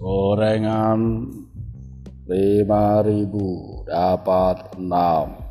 gorengan lima ribu dapat enam.